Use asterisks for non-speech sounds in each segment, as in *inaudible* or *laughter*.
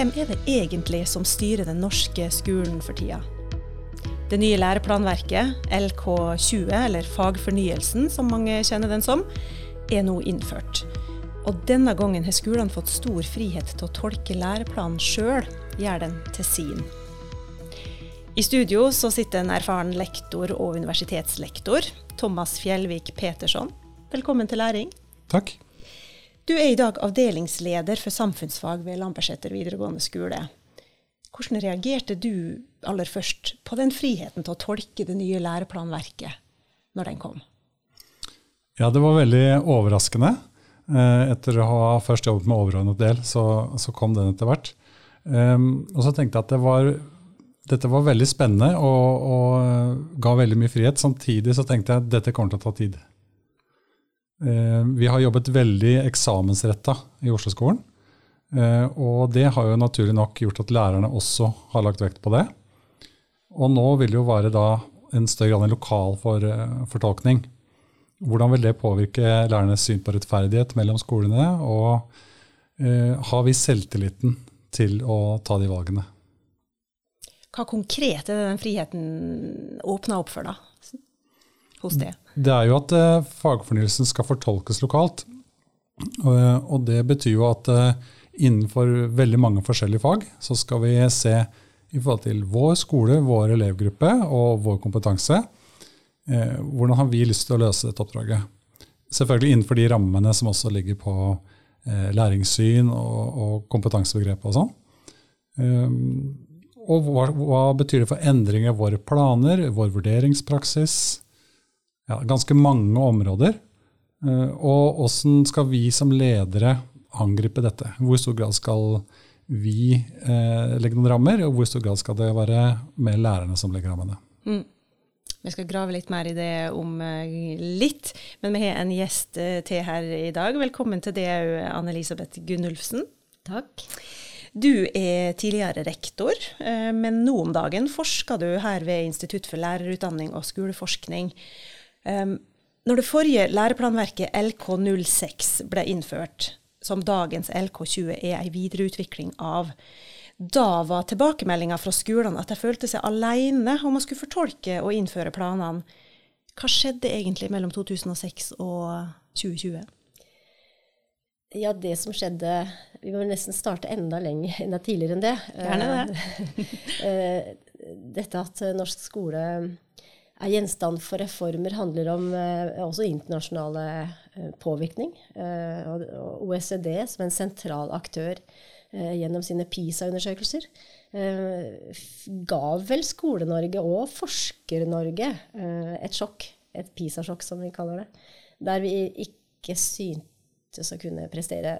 hvem er det egentlig som styrer den norske skolen for tida? Det nye læreplanverket, LK20, eller Fagfornyelsen som mange kjenner den som, er nå innført. Og denne gangen har skolene fått stor frihet til å tolke læreplanen sjøl, gjør den til sin. I studio sitter en erfaren lektor og universitetslektor, Thomas Fjellvik Petersson. Velkommen til læring. Takk. Du er i dag avdelingsleder for samfunnsfag ved Lambertseter videregående skole. Hvordan reagerte du aller først på den friheten til å tolke det nye læreplanverket når den kom? Ja, det var veldig overraskende. Eh, etter å ha først jobbet med overordnet del, så, så kom den etter hvert. Um, og så tenkte jeg at det var, dette var veldig spennende og, og ga veldig mye frihet. Samtidig så tenkte jeg at dette kommer til å ta tid. Uh, vi har jobbet veldig eksamensretta i Oslo-skolen. Uh, og det har jo naturlig nok gjort at lærerne også har lagt vekt på det. Og nå vil det jo være da en større grad en lokal for, uh, fortolkning. Hvordan vil det påvirke lærernes syn på rettferdighet mellom skolene? Og har vi selvtilliten til å ta de valgene? Hva konkret er det den friheten åpna opp for, da? Hos det? Det er jo at uh, fagfornyelsen skal fortolkes lokalt. Og, og det betyr jo at uh, innenfor veldig mange forskjellige fag så skal vi se i forhold til vår skole, vår elevgruppe og vår kompetanse. Hvordan har vi lyst til å løse dette oppdraget? Selvfølgelig innenfor de rammene som også ligger på læringssyn og, og kompetansebegrepet og sånn. Um, og hva, hva, betyr det for endring av våre planer, vår vurderingspraksis? Ja, ganske mange områder. Uh, og åssen skal vi som ledere angripe dette? Hvor stor grad skal vi eh, legge noen rammer, og hvor stor grad skal det være mer lærerne som legger rammene? Mm. Vi skal grave litt mer i det om litt, men vi har en gjest til her i dag. Velkommen til deg, Anne-Elisabeth Gunnulfsen. Takk. Du er tidligere rektor, eh, men nå om dagen forsker du her ved Institutt for lærerutdanning og skoleforskning. Når det forrige læreplanverket LK06 ble innført, som dagens LK20 er en videreutvikling av, da var tilbakemeldinga fra skolene at de følte seg alene om å skulle fortolke og innføre planene. Hva skjedde egentlig mellom 2006 og 2020? Ja, det som skjedde Vi må nesten starte enda lenger enda tidligere enn det. Gjerne det. Eh, *laughs* dette at norsk skole er gjenstand for reformer, handler om eh, også internasjonale eh, påvirkning. Og OECD som en sentral aktør gjennom sine PISA-undersøkelser ga vel Skole-Norge og Forsker-Norge et sjokk. Et PISA-sjokk, som vi kaller det. Der vi ikke syntes å kunne prestere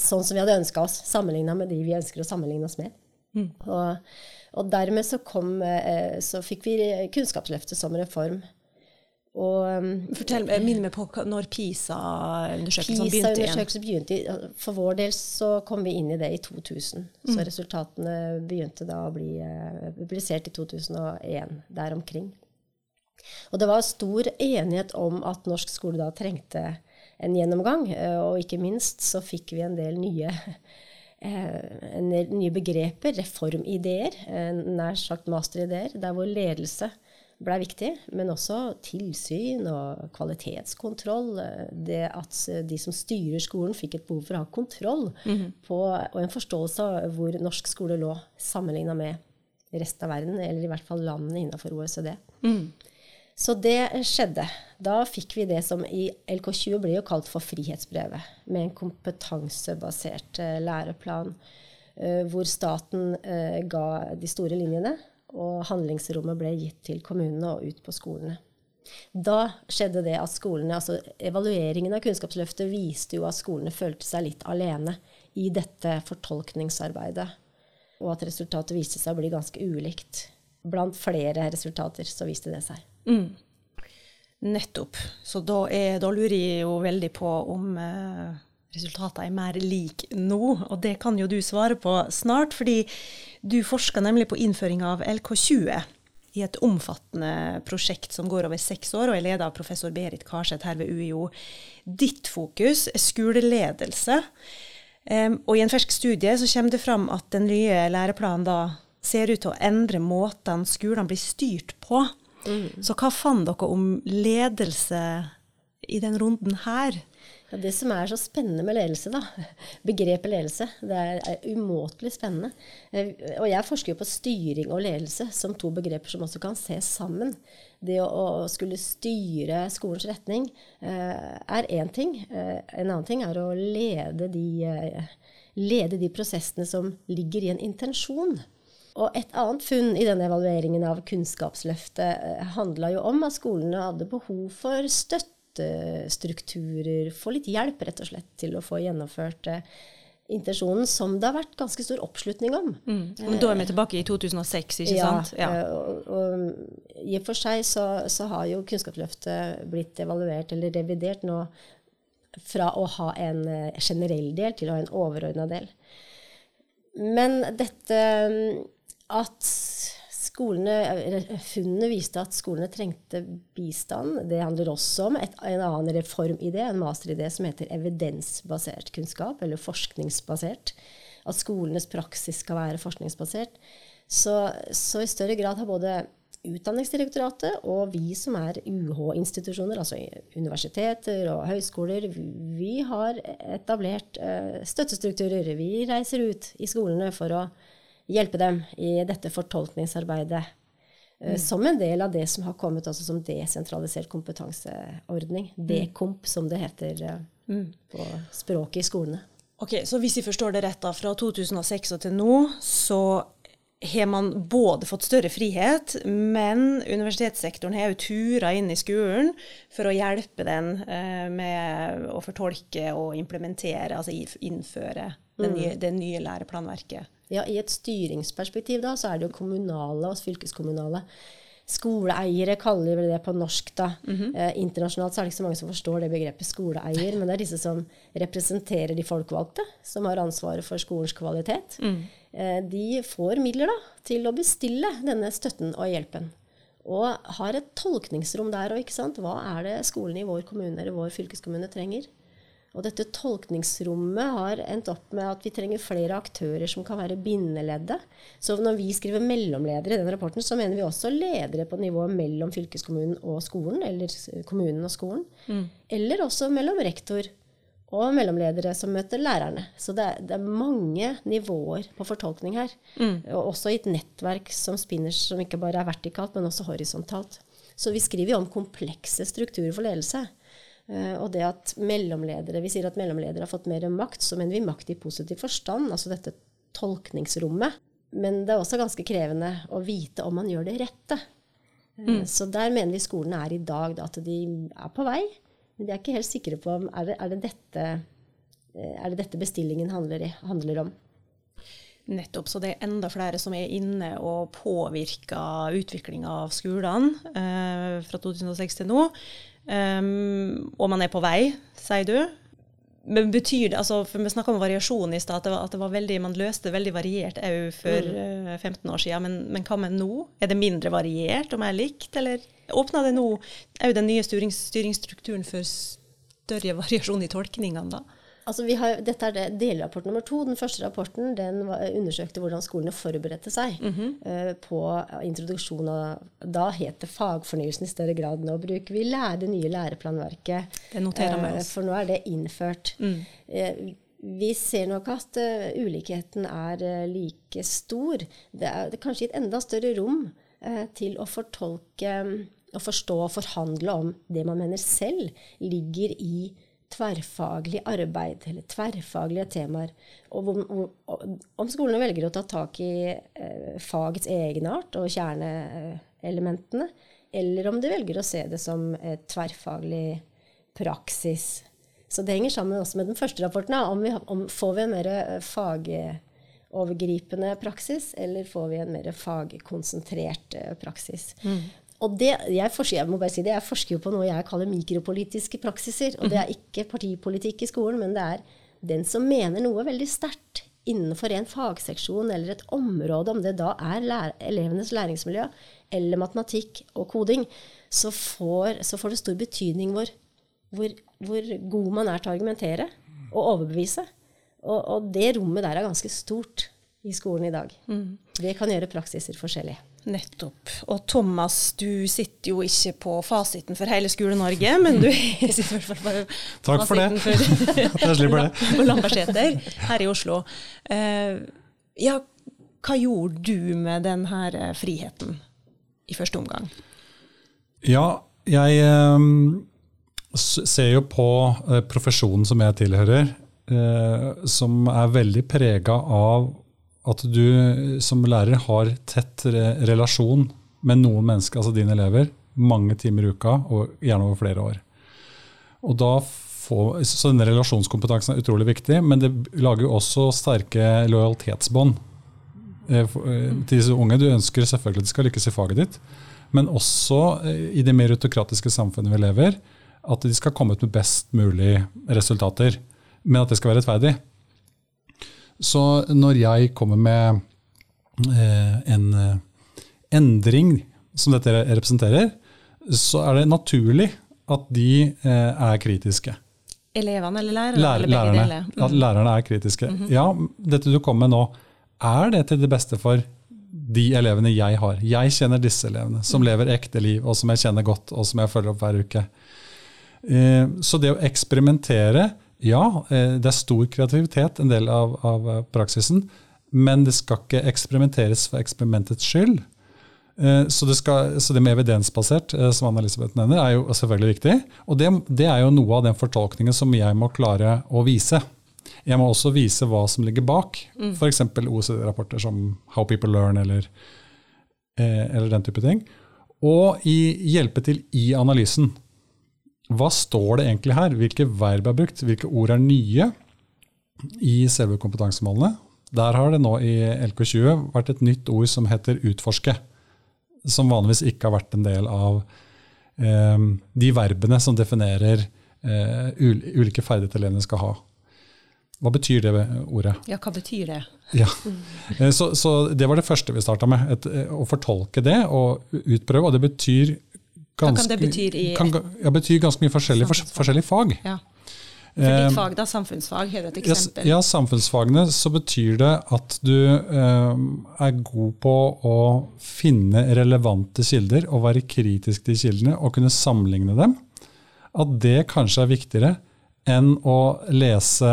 sånn som vi hadde ønska oss, sammenligna med de vi ønsker å sammenligne oss med. Mm. Og, og, dermed så, kom, uh, så fikk vi Kunnskapsløftet som reform. Og, um, Fortell, Minn meg på når PISA-undersøkelsen PISA begynte igjen. begynte. For vår del så kom vi inn i det i 2000. Mm. Så resultatene begynte da å bli uh, publisert i 2001, der omkring. Og det var stor enighet om at norsk skole da trengte en gjennomgang. Eh, og ikke minst så fikk vi en del nye, eh, nye begreper, reformideer, eh, nær sagt masterideer, der hvor ledelse ble viktig, men også tilsyn og kvalitetskontroll. Det at de som styrer skolen, fikk et behov for å ha kontroll mm -hmm. på, og en forståelse av hvor norsk skole lå sammenligna med resten av verden, eller i hvert fall landene innenfor OECD. Mm. Så det skjedde. Da fikk vi det som i LK20 ble jo kalt for frihetsbrevet, med en kompetansebasert eh, læreplan eh, hvor staten eh, ga de store linjene, og handlingsrommet ble gitt til kommunene og ut på skolene. Da skjedde det at skolene, altså Evalueringen av Kunnskapsløftet viste jo at skolene følte seg litt alene i dette fortolkningsarbeidet, og at resultatet viste seg å bli ganske ulikt. Blant flere resultater så viste det seg. Mm. Nettopp. Så da, er, da, lurer jeg jo veldig på om eh, resultatene er mer like nå. Og det kan jo du svare på snart, fordi du forsker nemlig på innføring av LK20 i et omfattende prosjekt som går over seks år, og er leder av professor Berit Karseth her ved UiO. Ditt fokus er skoleledelse. Um, og i en fersk studie så kommer det fram at den nye læreplanen da ser ut til å endre måten skolene blir styrt på. Så hva fant dere om ledelse i den runden her? Ja, det som er så spennende med ledelse, da, begrepet ledelse, det er, er umåtelig spennende. Eh, og jeg forsker jo på styring og ledelse som to begreper som også kan ses sammen. Det å, å skulle styre skolens retning eh, er én ting. Eh, en annen ting er å lede de, eh, lede de prosessene som ligger i en intensjon. Og et annet funn i denne evalueringen av Kunnskapsløftet eh, handla jo om at skolene hadde behov for støttestrukturer, få litt hjelp rett og slett til å få gjennomført eh, intensjonen som det har vært ganske stor oppslutning om. Mm. Men da er vi tilbake i 2006, ikke ja, sant? Ja. Eh, og, og, I og for seg så, så, har jo Kunnskapsløftet blitt evaluert eller revidert nå fra å ha en eh, generell del til å ha en overordna del. Men dette at Skolene, funnene viste at skolene trengte bistand. Det handler også om et, en annen reformidé, en masteridé som heter evidensbasert kunnskap, eller forskningsbasert. At skolenes praksis skal være forskningsbasert. Så, så i større grad har både Utdanningsdirektoratet og vi som er UH-institusjoner, altså universiteter og høyskoler, vi har etablert uh, støttestrukturer. Vi reiser ut i skolene for å hjelpe dem i dette fortolkningsarbeidet. Eh, mm. Som en del av det som har kommet også som desentralisert kompetanseordning. Mm. DKOMP, som det heter eh, mm. på språket i skolene. Ok, Så hvis jeg forstår det rett, da, fra 2006 og til nå, så har man både fått større frihet, men universitetssektoren har jo tura inn i skolen for å hjelpe den eh, med å fortolke og implementere, altså innføre det mm. nye, det nye læreplanverket. Ja, I et styringsperspektiv da, så er det jo kommunale og fylkeskommunale. Skoleeiere kaller vi det på norsk. da. Mm -hmm. eh, internasjonalt så er det ikke så mange som forstår det begrepet skoleeier, men det er disse som representerer de folkevalgte, som har ansvaret for skolens kvalitet. Mm. Eh, de får midler da, til å bestille denne støtten og hjelpen. Og har et tolkningsrom der òg. Hva er det skolen i vår kommune eller vår fylkeskommune trenger? Og dette tolkningsrommet har endt opp med at vi trenger flere aktører som kan være bindeleddet. Så når vi skriver mellomledere i den rapporten, så mener vi også ledere på nivået mellom fylkeskommunen og skolen, eller kommunen og skolen. Mm. Eller også mellom rektor og mellomledere som møter lærerne. Så det er, det er mange nivåer på fortolkning her. Mm. Og også i et nettverk som spinner, som ikke bare er vertikalt, men også horisontalt. Så vi skriver jo om komplekse strukturer for ledelse. Uh, og det at mellomledere, Vi sier at mellomledere har fått mer makt, så mener vi makt i positiv forstand, altså dette tolkningsrommet. Men det er også ganske krevende å vite om man gjør det rette. Uh, mm. Så der mener vi skolen er i dag, da, at de er på vei. Men de er ikke helt sikre på om er det, er det, dette, uh, er det dette, bestillingen handler, i, handler om. Nettopp. Så det er enda flere som er inne og påvirker utviklinga av skolene fra 2006 til nå. Um, og man er på vei, sier du. Men betyr det, altså, for Vi snakka om variasjon i stad, at, det var veldig, man løste veldig variert òg for mm. uh, eh, 15 år siden. Men, men, hva med nå? Er det mindre variert og mer likt, eller åpna det nå òg den nye styrings, styringsstrukturen for større *laughs* variasjon i tolkningene, da? Altså har, dette er delrapport nummer to. Den første rapporten den undersøkte hvordan skolene forberedte seg mm -hmm. uh, på introduksjon av Da het det fagfornyelsen i større grad. Nå bruker vi lære, det nye læreplanverket. Det noterer vi uh, For nå er det innført. Mm. Uh, vi ser nok at ulikheten er like stor. Det er, det er kanskje gitt enda større rom til å fortolke å forstå og forhandle om det man mener selv ligger i tverrfaglig arbeid, eller tverrfaglige temaer. Og hvor, om skolene velger å ta tak i eh, fagets egenart og kjerneelementene, eller om de velger å se det som et tverrfaglig praksis. Så det henger sammen også med den første rapporten. Om, vi, om får vi en mer eh, fagovergripende praksis, eller får vi en mer fagkonsentrert eh, praksis. Mm. Og det, jeg, forsker, jeg må bare si det, jeg forsker jo på noe jeg kaller mikropolitiske praksiser. Og det er ikke partipolitikk i skolen, men det er den som mener noe veldig sterkt innenfor en fagseksjon eller et område, om det da er elevenes læringsmiljø eller matematikk og koding, så får, så får det stor betydning hvor, hvor, hvor, god man er til å argumentere og overbevise. Og, og, det rommet der er ganske stort i skolen i dag. Mm. Det kan gjøre praksiser forskjellig. Nettopp. Og Thomas, du sitter jo ikke på fasiten for hele Skole-Norge, men du *laughs* sitter i hvert fall på Takk for fasiten det. for, *laughs* jeg slipper det. på Lambertseter her i Oslo. Uh, ja, hva gjorde du med denne friheten i første omgang? Ja, jeg um, ser jo på profesjonen som jeg tilhører, uh, som er veldig prega av at du som lærer har tett relasjon med noen mennesker, altså dine elever, mange timer i uka, og gjerne over flere år. Og da få, så denne relasjonskompetansen er utrolig viktig, men det lager jo også sterke lojalitetsbånd eh, eh, til disse unge. Du ønsker selvfølgelig at de skal lykkes i faget ditt, men også eh, i det mer autokratiske samfunnet vi lever, at de skal komme ut med best mulig resultater. Men at det skal være rettferdig. Så når jeg kommer med eh, en eh, endring som dette representerer, så er det naturlig at de eh, er kritiske. Elevene eller lærerne? Lær, eller lærerne, Mm. At lærerne er kritiske. Mm -hmm. Ja, dette du kommer med nå, er det til det beste for de elevene jeg har? Jeg kjenner disse elevene, som mm. lever ekte liv, og som jeg kjenner godt, og som jeg følger opp hver uke. Så det å eksperimentere ja, eh, det er stor kreativitet, en del av, av eh, praksisen. Men det skal ikke eksperimenteres for eksperimentets skyld. Eh, så det, skal, så det, med evidensbasert, som Anna-Elisabeth nevner, er jo selvfølgelig viktig. Og det, det, er jo noe av den fortolkningen som jeg må klare å vise. Jeg må også vise hva som ligger bak. Mm. F.eks. OECD-rapporter som How People Learn eller, eller den type ting. Og i, hjelpe til i analysen. Hva står det egentlig her? Hvilke verb er brukt? Hvilke ord er nye i selve kompetansemålene? Der har det nå i LK20 vært et nytt ord som heter utforske. Som vanligvis ikke har vært en del av eh, de verbene som definerer eh, ulike ferdigheter elevene skal ha. Hva betyr det ordet? Ja, hva betyr det? Ja. Eh, så, så, det var det første vi starta med. Et, å fortolke det og utprøve. Og det betyr Ganske, Hva kan det bety i kan, ja, betyr ganske mye forskjellige, for, forskjellige fag. Ja. For ditt eh, fag, da, samfunnsfag, har du et eksempel? Ja, samfunnsfagene, så betyr det at du eh, er god på å finne relevante kilder og være kritisk til kildene og kunne sammenligne dem. At det kanskje er viktigere enn å lese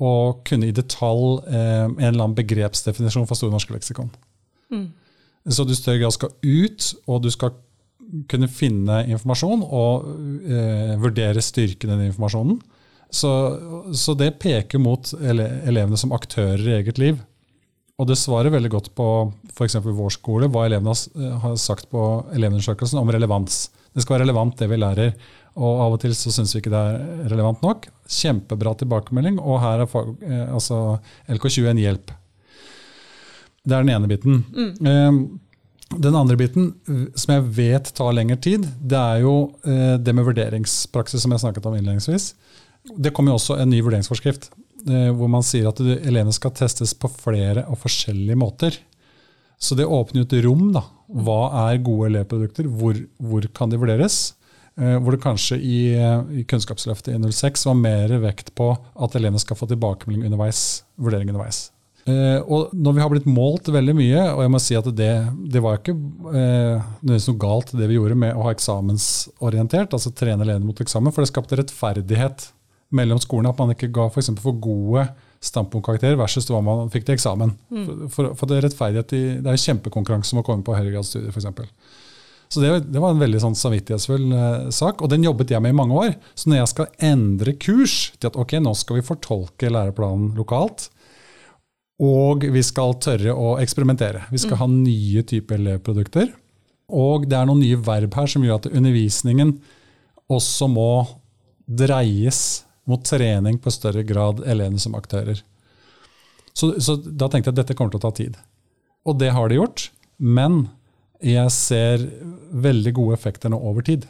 og kunne i detalj eh, en eller annen begrepsdefinisjon fra Store norske leksikon. Mm. Så du i større grad skal ut, og du skal kunne finne informasjon og eh, vurdere styrken i den informasjonen. Så, så, det peker mot ele elevene som aktører i eget liv. Og det svarer veldig godt på f.eks. vår skole, hva elevene har sagt på elevundersøkelsen om relevans. Det skal være relevant, det vi lærer. Og av og til så syns vi ikke det er relevant nok. Kjempebra tilbakemelding, og her er fag, eh, altså LK20 en hjelp. Det er den ene biten. Mm. Eh, den andre biten, som jeg vet tar lengre tid, det er jo eh, det med vurderingspraksis, som jeg snakket om innledningsvis. Det kommer jo også en ny vurderingsforskrift, eh, hvor man sier at elevene skal testes på flere og forskjellige måter. Så det åpner jo et rom. da. Hva er gode elevprodukter? Hvor, hvor kan de vurderes? Eh, hvor det kanskje i, i Kunnskapsløftet i 06 var mer vekt på at elevene skal få tilbakemelding underveis, vurdering underveis. Uh, og når vi har blitt målt veldig mye, og jeg må si at det, det var ikke uh, noe galt det vi gjorde med å ha eksamensorientert, altså trene elevene mot eksamen, for det skapte rettferdighet mellom skolene. At man ikke ga for, for gode standpunktkarakterer versus hva man fikk til eksamen. Mm. For, for, for, det er rettferdighet i, det er kjempekonkurranse om å komme på høyregradsstudier, f.eks. Så det, det, var en veldig sånn samvittighetsfull uh, sak, og den jobbet jeg med i mange år. Så når jeg skal endre kurs til at ok, nå skal vi fortolke læreplanen lokalt, og vi skal tørre å eksperimentere. Vi skal mm. ha nye typer elevprodukter. Og det er noen nye verb her som gjør at undervisningen også må dreies mot trening på større grad elevene som aktører. Så, så, da tenkte jeg at dette kommer til å ta tid. Og det har det gjort. Men jeg ser veldig gode effekter nå over tid.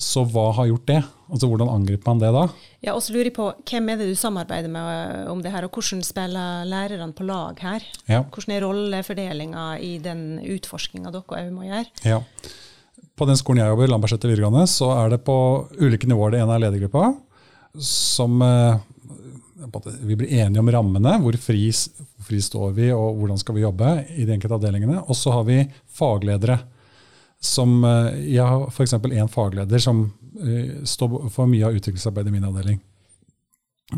Så hva har gjort det? Altså Hvordan angriper man det da? Ja, og så lurer jeg på, Hvem er det du samarbeider med eh, om det her, og hvordan spiller lærerne på lag her? Ja. Hvordan er rollefordelinga i den utforskinga dere òg må gjøre? Ja. På den skolen jeg jobber, Lambertseter videregående, så er det på ulike nivåer. Det ene er ledergruppa, som eh, vi blir enige om rammene. Hvor fri, fri, står vi, og hvordan skal vi jobbe i de enkelte avdelingene. Og så har vi fagledere. Som, eh, jeg har f.eks. én fagleder som uh, står for mye av utviklingsarbeidet i min avdeling.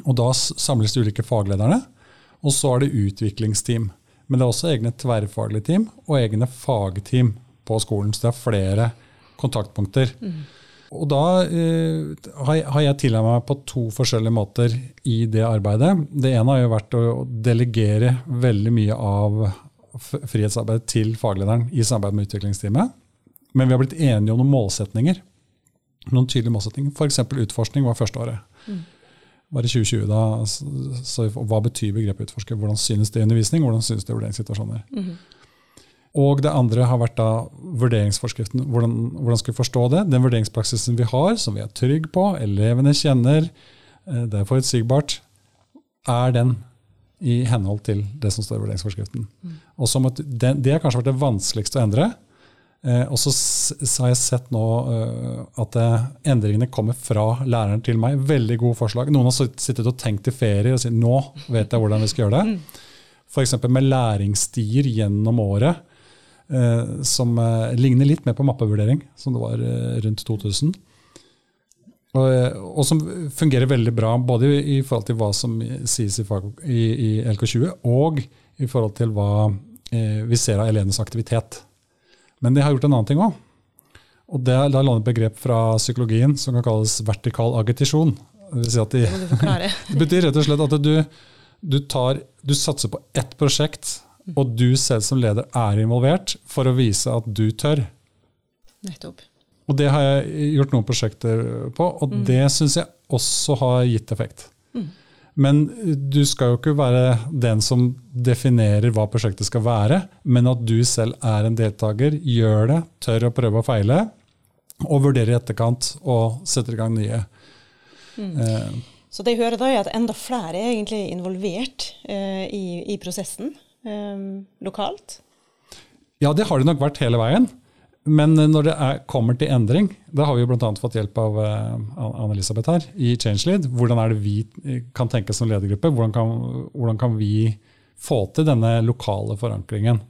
Og Da samles de ulike faglederne, og så er det utviklingsteam. Men det er også egne tverrfaglige team og egne fagteam på skolen. Så det er flere kontaktpunkter. Mm. Og da eh, har jeg tilegnet meg på to forskjellige måter i det arbeidet. Det ene har jo vært å delegere veldig mye av frihetsarbeidet til faglederen i samarbeid med utviklingsteamet. Men vi har blitt enige om noen målsetninger. Noen tydelige målsetninger. F.eks. utforskning var første året. Mm. Var i 2020 da, så, så, Hva betyr begrepet utforsker? Hvordan synes det i undervisning? Hvordan synes det i vurderingssituasjoner? Mm. Og det andre har vært da vurderingsforskriften. Hvordan, hvordan, skal vi forstå det? Den vurderingspraksisen vi har, som vi er trygge på, elevene kjenner, eh, det er forutsigbart, er den i henhold til det som står i vurderingsforskriften. Mm. Og det, det har kanskje vært det vanskeligste å endre. Eh, og så, har jeg sett nå uh, at uh, endringene kommer fra læreren til meg. Veldig gode forslag. Noen har sittet og tenkt i ferie og sagt nå vet jeg hvordan vi skal gjøre det. Mm. F.eks. med læringsstier gjennom året. Eh, som eh, ligner litt mer på mappevurdering, som det var eh, rundt 2000. Og, som fungerer veldig bra både i, forhold til hva som sies i, i, i LK20, og i forhold til hva eh, vi ser av elevenes aktivitet. Men de har gjort en annen ting òg. Og det er lånt et begrep fra psykologien som kan kalles vertikal agitisjon. Det, si de, *laughs* det betyr rett og slett at du, du, tar, du satser på ett prosjekt og du selv som leder er involvert for å vise at du tør. Nettopp. Og det har jeg gjort noen prosjekter på, og mm. det syns jeg også har gitt effekt. Mm. Men du skal jo ikke være den som definerer hva prosjektet skal være, men at du selv er en deltaker, gjør det, tør å prøve og feile, og vurderer i etterkant og setter i gang nye. Mm. Eh. Så det jeg hører da, er at enda flere er egentlig involvert eh, i, i prosessen eh, lokalt? Ja, det har det nok vært hele veien. Men når det er, kommer til endring, da har vi bl.a. fått hjelp av uh, Anne-Elisabeth her i ChangeLead. Hvordan er det vi kan tenke som ledergruppe? Hvordan kan, hvordan kan vi få til denne lokale forankringen?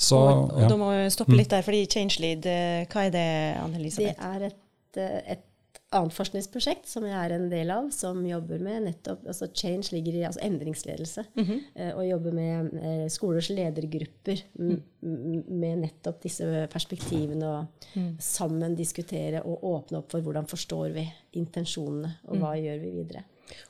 Så, og, og ja. Da må vi stoppe litt der, fordi ChangeLead, eh, hva er det, Anne-Elisabeth? Det er et, eh, et annet forskningsprosjekt som jeg er en del av, som jobber med nettopp altså Change ligger i altså endringsledelse. Mm -hmm. og jobber med eh, skolers ledergrupper mm. med nettopp disse perspektivene. Og mm. sammen diskutere og åpne opp for hvordan forstår vi intensjonene, og hva mm. gjør vi videre.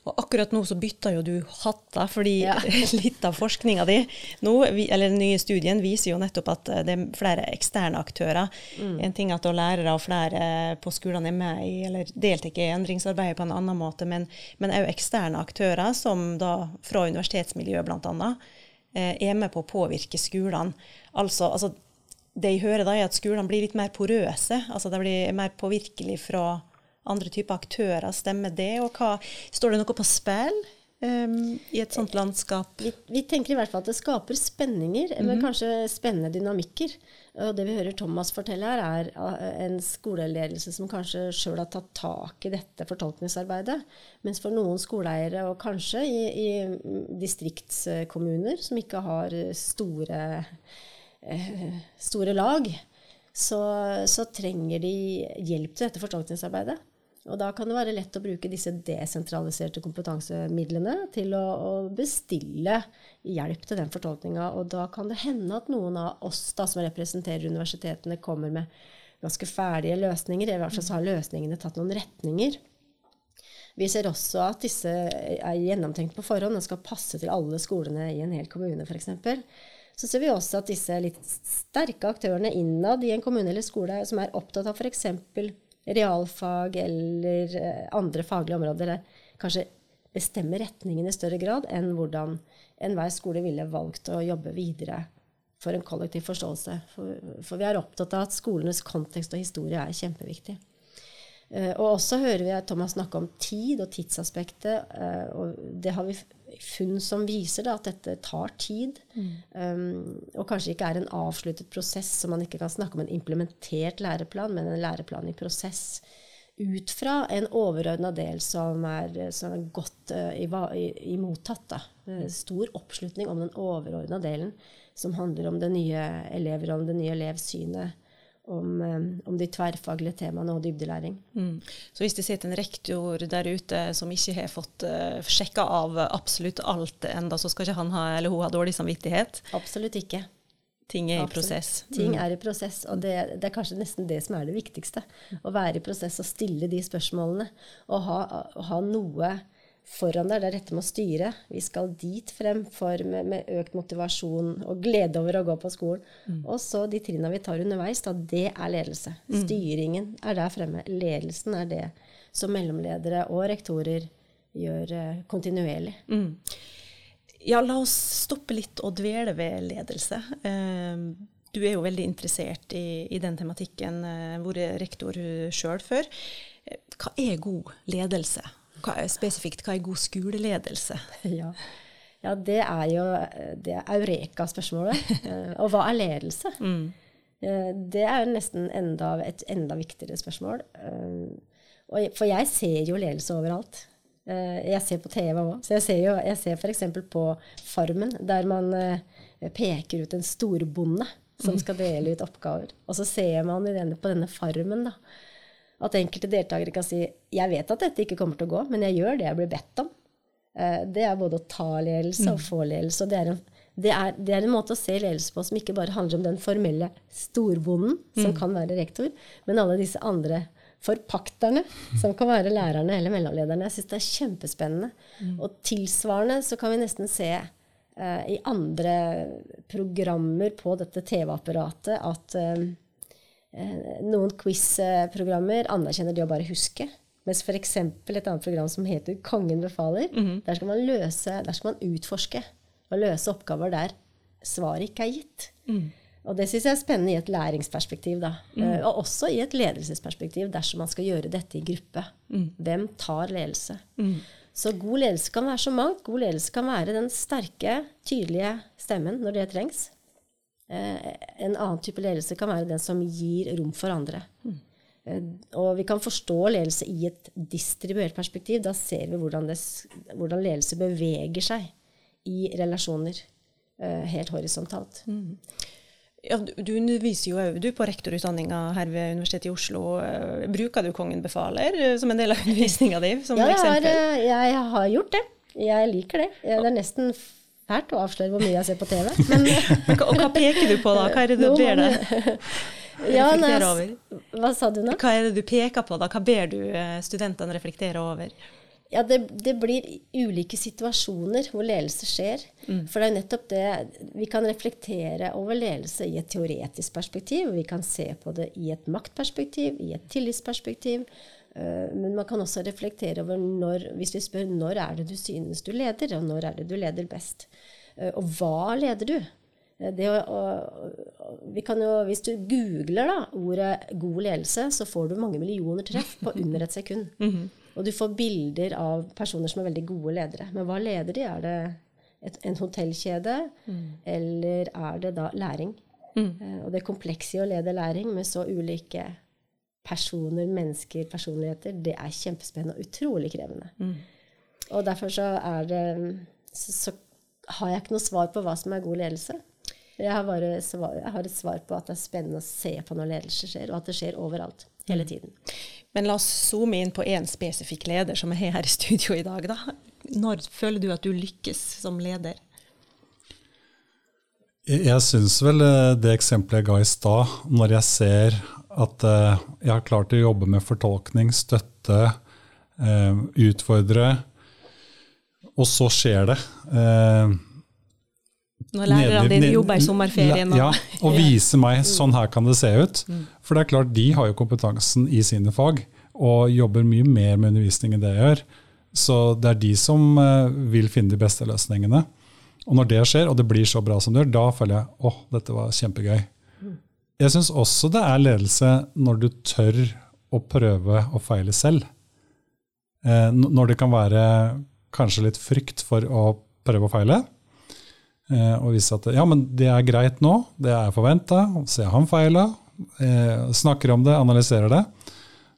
Og akkurat nå så bytter jo du hatter, fordi ja. *laughs* litt av forskninga di nå, eller den nye studien viser jo nettopp at eh, det er flere eksterne aktører. Mm. En ting at lærere og flere på skolene er med i eller deltar i endringsarbeidet på en annen måte, men òg eksterne aktører, som da fra universitetsmiljøet bl.a., eh, er med på å påvirke skolene. Altså, altså, det jeg hører da, er at skolene blir litt mer porøse. altså Det blir mer påvirkelig fra andre typer aktører. Stemmer det? Og hva, står det noe på spill um, i et sånt landskap? Vi, vi, tenker i hvert fall at det skaper spenninger, mm -hmm. kanskje spennende dynamikker. Og det vi hører Thomas fortelle her, er uh, en skoleledelse som kanskje sjøl har tatt tak i dette fortolkningsarbeidet. Mens for noen skoleeiere, og kanskje i, i distriktskommuner som ikke har store, uh, store lag, så, så, trenger de hjelp til dette fortolkningsarbeidet. Og da kan det være lett å bruke disse desentraliserte kompetansemidlene til å, å bestille hjelp til den fortolkninga. Og da kan det hende at noen av oss da, som representerer universitetene, kommer med ganske ferdige løsninger. I hvert fall så har løsningene tatt noen retninger. Vi ser også at disse er gjennomtenkt på forhånd og skal passe til alle skolene i en hel kommune, f.eks. Så ser vi også at disse litt sterke aktørene innad i en kommune eller skole som er opptatt av f.eks realfag eller eh, andre faglige områder kanskje bestemmer retningen i større grad enn hvordan enhver skole ville valgt å jobbe videre for en kollektiv forståelse. For, for vi er opptatt av at skolenes kontekst og historie er kjempeviktig. Uh, og også hører vi Thomas snakke om tid og tidsaspektet. Uh, og det har vi funn som viser da, at dette tar tid. Mm. Um, og kanskje ikke er en avsluttet prosess, så man ikke kan snakke om en implementert læreplan, men en læreplan i prosess. ut fra en overordna del som er, som er godt uh, imottatt. Da. Stor oppslutning om den overordna delen, som handler om det nye elever, om det nye elevsynet. Om, om, de tverrfaglige temaene og dybdelæring. Mm. Så hvis det sitter en rektor der ute som ikke har fått uh, sjekka av absolutt alt enda, så skal ikke han ha, eller hun ha dårlig samvittighet? Absolutt ikke. Ting er i prosess. Ting mm. er i prosess, og det, det, er kanskje nesten det som er det viktigste. Å være i prosess og stille de spørsmålene. Og ha, ha noe foran deg. Det er dette med å styre. Vi skal dit frem for med, med økt motivasjon og glede over å gå på skolen. Mm. Og så de trinna vi tar underveis, da, det er ledelse. Mm. Styringen er der fremme. Ledelsen er det som mellomledere og rektorer gjør eh, kontinuerlig. Mm. Ja, la oss stoppe litt og dvele ved ledelse. Ehm, du er jo veldig interessert i, i den tematikken, eh, vært rektor sjøl før. Hva er god ledelse? Hva er, spesifikt, hva er god skoleledelse? *laughs* Ja. ja det er jo det er eureka-spørsmålet. Eh, og hva er ledelse? *laughs* Mm. Eh, det er jo nesten enda, et enda viktigere spørsmål. For jeg ser jo ledelse overalt. Eh, jeg ser på TV òg. Så jeg ser jo jeg ser f.eks. på Farmen, der man eh, peker ut en storbonde som skal dele ut oppgaver. Og så ser man denne, på denne farmen da, at enkelte deltakere kan si jeg vet at dette ikke kommer til å gå, men jeg gjør det jeg blir bedt om. Eh, det er både å ta ledelse og mm. få ledelse. og det er, en, det, er, det er en måte å se ledelse på som ikke bare handler om den formelle storbonden, som mm. kan være rektor, men alle disse andre forpakterne, som kan være lærerne eller mellomlederne. Jeg syns det er kjempespennende. Mm. Og tilsvarende så kan vi nesten se uh, i andre programmer på dette TV-apparatet at uh, noen quiz-programmer anerkjenner det å bare huske. Mens f.eks. et annet program som heter Kongen befaler, mm -hmm. der, skal man løse, der skal man utforske og løse oppgaver der svaret ikke er gitt. Mm. Og det syns jeg er spennende i et læringsperspektiv. da. Mm. Uh, og også i et ledelsesperspektiv dersom man skal gjøre dette i gruppe. Mm. Hvem tar ledelse? Mm. Så god ledelse kan være så mangt. God ledelse kan være den sterke, tydelige stemmen når det trengs. Uh, en annen type ledelse kan være den som gir rom for andre. Uh, og vi kan forstå ledelse i et distribuert perspektiv. Da ser vi hvordan, det, hvordan ledelse beveger seg i relasjoner helt horisontalt. Mm. Ja, du underviser jo du på rektorutdanninga her ved Universitetet i Oslo. Eh, bruker du Kongen befaler eh, som en del av *laughs* undervisninga di? ja, jeg har, eh, jeg har, gjort det. Jeg liker det. Det er nesten fælt å avsløre hvor mye jeg ser på TV. *laughs* Men, og hva peker du på da? Hva er det du ber deg *laughs* ja, over? Hva sa du nå? Hva er det du peker på da? Hva ber du studentene reflektere over? Ja, det, det, blir ulike situasjoner hvor ledelse skjer. Mm. For det er nettopp det Vi kan reflektere over ledelse i et teoretisk perspektiv. Vi kan se på det i et maktperspektiv, i et tillitsperspektiv. Uh, men man kan også reflektere over når Hvis vi spør når er det du synes du leder, og når er det du leder best? Uh, og hva leder du? Uh, å, å, vi kan jo, hvis du googler da, ordet 'god ledelse', så får du mange millioner treff på under et sekund. *laughs* Mm -hmm. Og du får bilder av personer som er veldig gode ledere. Men hva leder de? Er det et, en hotellkjede, mm. eller er det da læring? Mm. Og det komplekse i å lede læring med så ulike personer, mennesker, personligheter, det er kjempespennende og utrolig krevende. Mm. Og derfor så er det så, så, har jeg ikke noe svar på hva som er god ledelse. Jeg har, bare svar, jeg har et svar på at det er spennende å se på når ledelse skjer, og at det skjer overalt. Hele mm. tiden. Men la oss zoome inn på én spesifikk leder som er her i studio i dag. Da. Når føler du at du lykkes som leder? Jeg, jeg syns vel eh, det eksempelet jeg ga i stad, når jeg ser at uh, jeg har klart å jobbe med fortolkning, støtte, uh, utfordre, og så skjer det. Uh, når lærerne dine jobber i sommerferien. Og, ja, og *laughs* vise meg sånn her kan det se ut. Mm. For det er klart, de har jo kompetansen i sine fag og jobber mye mer med undervisning enn det jeg gjør. Så det er de som vil finne de beste løsningene. Og når det skjer, og det blir så bra som det gjør, da føler jeg åh, dette var kjempegøy. Jeg syns også det er ledelse når du tør å prøve å feile selv. Eh, når det kan være kanskje litt frykt for å prøve å feile. Eh, og vise at ja, men det er greit nå, det er forventa, se han feila, eh, snakker om det, analyserer det.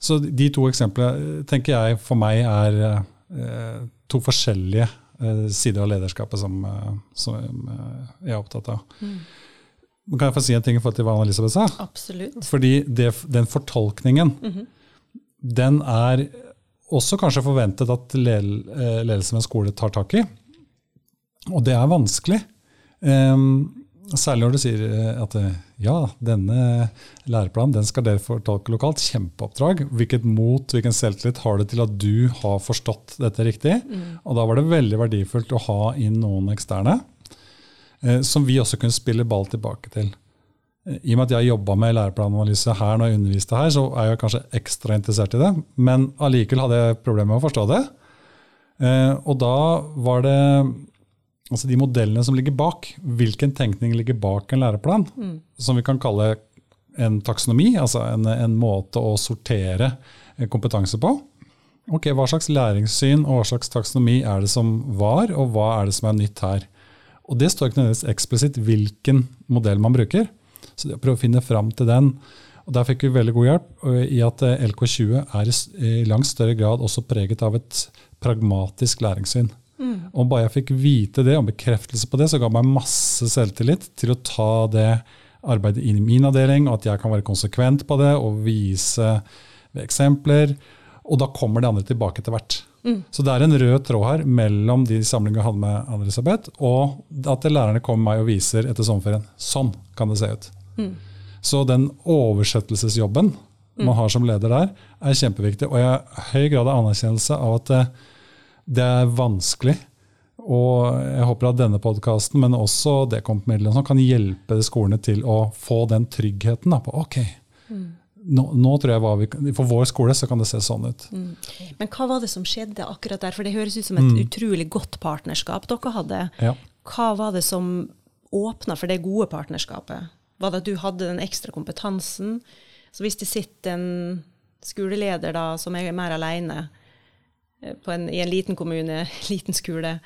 Så de to eksemplene tenker jeg for meg er eh, to forskjellige eh, sider av lederskapet som, eh, som eh, jeg er opptatt av. Mm. Kan jeg få si en ting i forhold til hva Anne-Elisabeth sa? Absolutt. Fordi det, den fortolkningen, Mhm. den er også kanskje forventet at eh, ledelsen ved en skole tar tak i. Og det er vanskelig. Um, særlig når du sier eh, at eh, ja, denne læreplanen den skal dere fortolke lokalt. Kjempeoppdrag. Hvilket mot, hvilken selvtillit har det til at du har forstått dette riktig? Og da var det veldig verdifullt å ha inn noen eksterne, som vi også kunne spille ball tilbake til. Eh, I og med at jeg jobba med læreplananalyse her når jeg underviste her, så er jeg kanskje ekstra interessert i det. Men allikevel hadde jeg problemer med å forstå det. Eh, og da var det altså de modellene som ligger bak. Hvilken tenkning ligger bak en læreplan? Som vi kan kalle en taksonomi, altså en, en måte å sortere eh, kompetanse på. Ok, Hva slags læringssyn og hva slags taksonomi er det som var, og hva er det som er nytt her? Og Det står ikke nødvendigvis eksplisitt hvilken modell man bruker. Så det å prøve å finne fram til den. Og Der fikk vi veldig god hjelp i at eh, LK20 er i langt større grad også preget av et pragmatisk læringssyn. Og bare jeg fikk vite det og bekreftelse på det, så ga meg masse selvtillit til å ta det arbeidet inn i min avdeling, og at jeg kan være konsekvent på det og vise eksempler. Og da kommer det andre tilbake etter hvert. Så det er en rød tråd her mellom de samlingene jeg hadde med Anne-Elisabeth, og at lærerne kommer meg og viser etter sommerferien. Sånn kan det se ut. Så den oversettelsesjobben man har som leder der, er kjempeviktig. Og jeg har høy grad av anerkjennelse av at det, det er vanskelig. Og jeg håper at denne podkasten, men også Dekomp-midlene, sånn, kan hjelpe skolene til å få den tryggheten. Da, på ok, nå, nå tror jeg hva vi, For vår skole så kan det se sånn ut. Men hva var det som skjedde akkurat der? For det høres ut som et utrolig godt partnerskap dere hadde. Ja. Hva var det som åpna for det gode partnerskapet? Var det at du hadde den ekstra kompetansen? Så hvis det sitter en skoleleder da, som er mer alene eh, på en, i en liten kommune, *laughs* liten skole,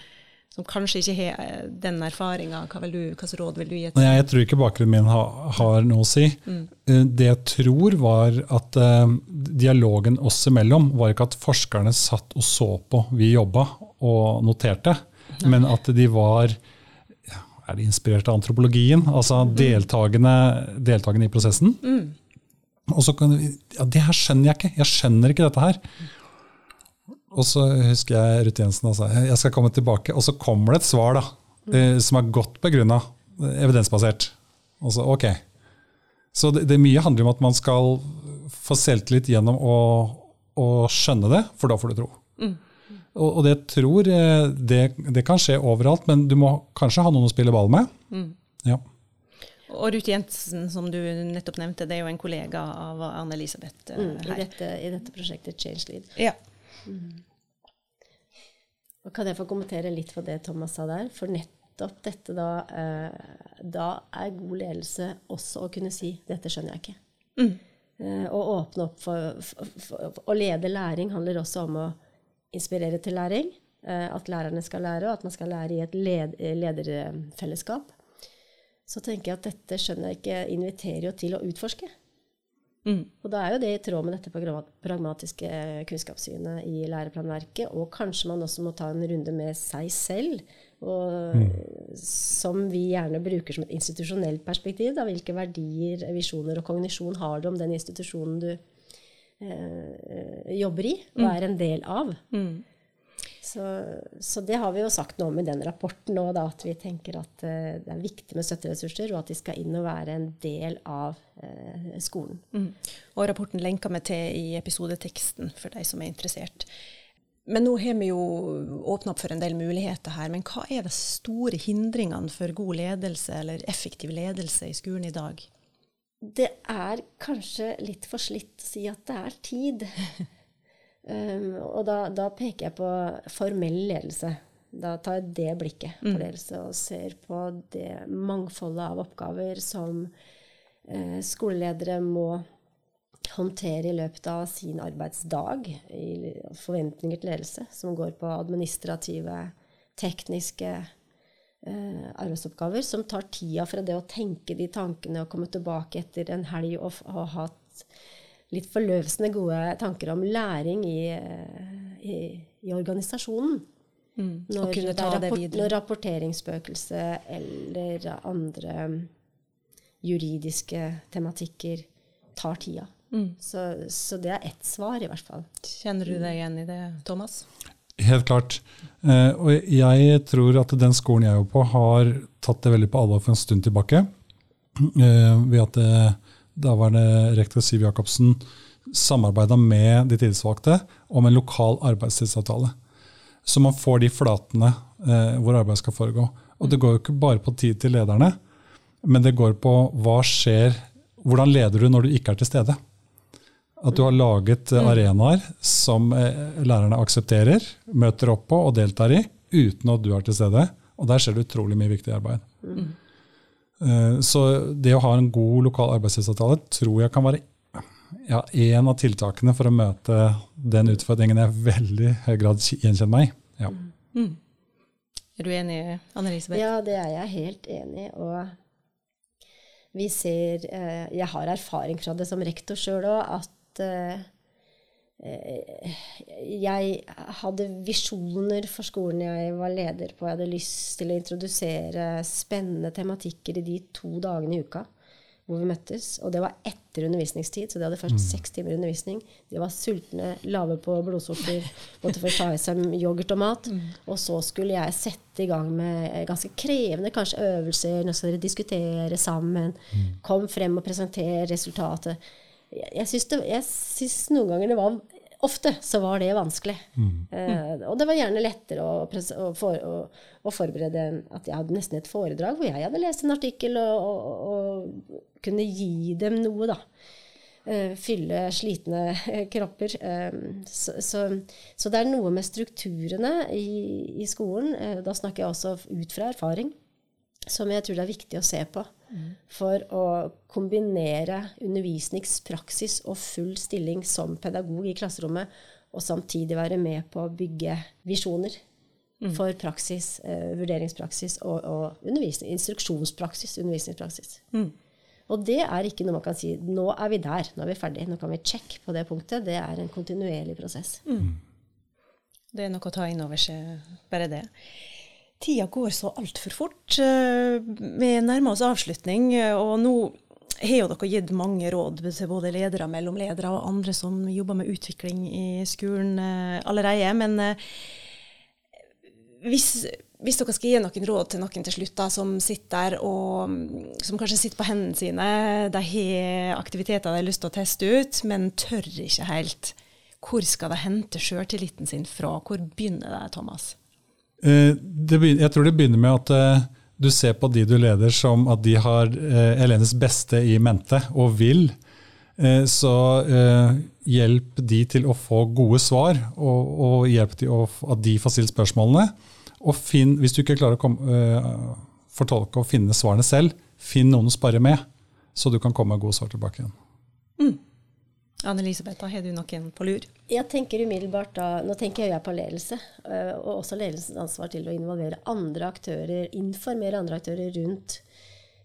som kanskje ikke har eh, den erfaringa, hva vil råd vil du gi? Nei, jeg tror ikke bakgrunnen min ha, har noe å si. Mm. Det jeg tror var at eh, dialogen oss imellom var ikke at forskerne satt og så på vi jobba og noterte, men at de var er de inspirert av antropologien, altså deltakende, deltakende i prosessen. Og så kan ja, Det her skjønner jeg ikke. Jeg skjønner ikke dette her. Og så husker jeg Ruth Jensen sa jeg skal komme tilbake, og så kommer det et svar da, eh, som er godt begrunna, evidensbasert. Og så, ok. Så det, det mye handler om at man skal få selvtillit gjennom å, å skjønne det, for da får du tro. Og, og det tror eh, det, det kan skje overalt, men du må kanskje ha noen å spille ball med. Ja. Og Ruth Jensen, som du nettopp nevnte, det er jo en kollega av Anne-Elisabeth eh, Mm, i, dette, I dette prosjektet Change Lead. Ja. Og kan jeg få kommentere litt på det Thomas sa der? For nettopp dette da eh, Da er god ledelse også å kunne si 'dette skjønner jeg ikke'. Eh, å åpne opp for, for, for Å lede læring handler også om å inspirere til læring. Eh, at lærerne skal lære, og at man skal lære i et led, lederfellesskap. Så tenker jeg at dette skjønner jeg ikke inviterer jo til å utforske. Og da er jo det i tråd med dette pragmatiske kunnskapssynet i læreplanverket, og kanskje man også må ta en runde med seg selv, og, som vi gjerne bruker som et institusjonelt perspektiv. Da, hvilke verdier, visjoner og kognisjon har du om den institusjonen du eh, jobber i og er en del av? Så, så det har vi jo sagt noe om i den rapporten òg, at vi tenker at eh, det er viktig med støtteressurser, og at de skal inn og være en del av eh, skolen. Mm. Og rapporten lenker vi til i episodeteksten for de som er interessert. Men nå har vi jo åpna opp for en del muligheter her. Men hva er de store hindringene for god ledelse eller effektiv ledelse i skolen i dag? Det er kanskje litt for slitt å si at det er tid. *laughs* Um, og da, da peker jeg på formell ledelse. Da tar jeg det blikket på ledelse og ser på det mangfoldet av oppgaver som eh, skoleledere må håndtere i løpet av sin arbeidsdag. I forventninger til ledelse som går på administrative, tekniske eh, arbeidsoppgaver som tar tida fra det å tenke de tankene og komme tilbake etter en helg og, og ha hatt litt forløsende gode tanker om læring i, eh, i, i organisasjonen. Mm. Når, Å kunne ta det rapport, når rapporteringsspøkelse eller andre juridiske tematikker tar tida. Mm. Så, så det er ett svar, i hvert fall. Kjenner du deg igjen i det, Thomas? Helt klart. Eh, og jeg tror at den skolen jeg er på, har tatt det veldig på alvor for en stund tilbake. Eh, ved at det, daværende rektor Siv Jacobsen samarbeida med de tillitsvalgte om en lokal arbeidstidsavtale. Så man får de flatene eh, hvor arbeid skal foregå. Og det går jo ikke bare på tid til lederne, men det går på hva skjer, hvordan leder du når du ikke er til stede. At du har laget eh, arenaer som eh, lærerne aksepterer, møter opp på og deltar i, uten at du er til stede. Og der skjer det utrolig mye viktig arbeid. Eh, Så det å ha en god lokal arbeidstidsavtale tror jeg kan være ja, en av tiltakene for å møte den utfordringen jeg veldig høy grad gjenkjenner meg i. Ja. Mm. Er du enig, Anne-Elisabeth? Ja, det er jeg helt enig i. Og vi ser eh, Jeg har erfaring fra det som rektor sjøl òg, at eh, eh, jeg hadde visjoner for skolen jeg var leder på. Jeg hadde lyst til å introdusere spennende tematikker i de to dagene i uka hvor vi møttes. Og det var etter undervisningstid, så de hadde først seks timer undervisning. De var sultne, lave på blodsukker, måtte først ta i seg yoghurt og mat. Og så skulle jeg sette i gang med ganske krevende kanskje øvelser. Nå skal dere diskutere sammen. Kom frem og presentere resultatet. Jeg, jeg syns det- jeg syns noen ganger det var Ofte så var det vanskelig. Eh, og det var gjerne lettere å, å, for, å, å forberede at jeg hadde nesten et foredrag hvor jeg hadde lest en artikkel og, og, og kunne gi dem noe, da. Eh, fylle slitne eh, kropper. Eh, så, så, så det er noe med strukturene i, i skolen, eh, da snakker jeg også ut fra erfaring, som jeg tror det er viktig å se på. For å kombinere undervisningspraksis og full stilling som pedagog i klasserommet, og samtidig være med på å bygge visjoner for praksis, eh, vurderingspraksis og, og undervisning, instruksjonspraksis, undervisningspraksis. Og det er ikke noe man kan si nå er vi der, nå er vi ferdig, nå kan vi sjekke på det punktet. Det er en kontinuerlig prosess. Det er noe å ta inn over seg, bare det. Tida går så altfor fort. Eh, Vi nærmer oss avslutning, eh, og nå har jo dere gitt mange råd til både ledere, mellomledere og andre som jobber med utvikling i skolen eh, allerede. Men hvis, hvis dere skal gi noen råd til noen til slutt, da, som sitter der og mm, som kanskje sitter på hendene sine, de har aktiviteter de har lyst til å teste ut, men tør ikke helt. Hvor skal de hente sjøltilliten sin fra? Hvor begynner det, Thomas? Eh, jeg tror det begynner med at eh, du ser på de du leder som at de har Elenes elevenes beste i mente og vil. Eh, Så eh, hjelp de til å få gode svar, og, hjelp de at de får stilt spørsmålene. Og finn, hvis du ikke klarer å komme, eh, fortolke og finne svarene selv, finn noen å spare med, så du kan komme med gode svar tilbake igjen. Anne-Elisabeth, da har du noen på lur? Jeg tenker umiddelbart da, Nå tenker jeg på ledelse, eh, og også ledelsens ansvar til å involvere andre aktører, informere andre aktører rundt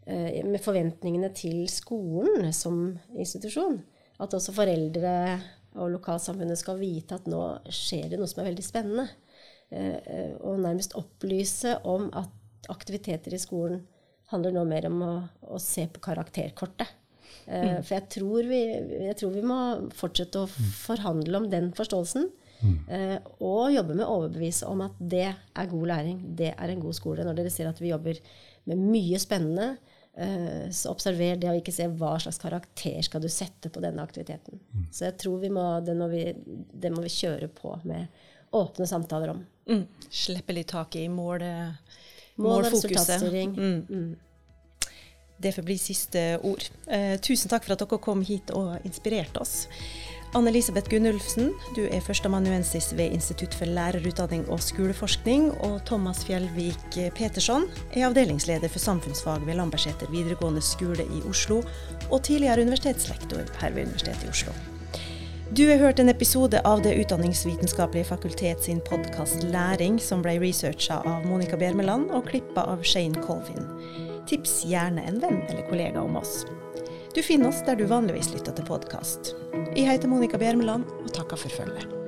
eh, med forventningene til skolen som institusjon. At også foreldre og lokalsamfunnet skal vite at nå skjer det noe som er veldig spennende. Eh, Og nærmest opplyse om at aktiviteter i skolen handler nå mer om å, å se på karakterkortet. Eh, For jeg tror, vi, jeg tror vi må fortsette å forhandle om den forståelsen. Mm. Og jobbe med å overbevise om at det er god læring. Det er en god skole. Når dere ser at vi jobber med mye spennende, eh, så observer det, og ikke se hva slags karakter skal du sette på denne aktiviteten. Så jeg tror vi må, det, må vi, det må vi kjøre på med åpne samtaler om. Mm. Slippe litt tak i mål, Mål og målfokuset. resultatstyring. Det får bli siste ord. Eh, tusen takk for at dere kom hit og inspirerte oss. Anne-Elisabeth Gunnulfsen, du er førsteamanuensis ved Institutt for lærerutdanning og skoleforskning. Og Thomas Fjellvik Petersson er avdelingsleder for samfunnsfag ved Lambertseter videregående skole i Oslo, og tidligere universitetslektor her ved Universitetet i Oslo. Du har hørt en episode av Det utdanningsvitenskapelige fakultet sin podkast Læring, som ble researcha av Monica Bjermeland og klippa av Shane Colvin. Tips gjerne en venn eller kollega om oss. Du finner oss der du vanligvis lytter til podkast. Jeg heter Monica Bjermeland og takker for følget.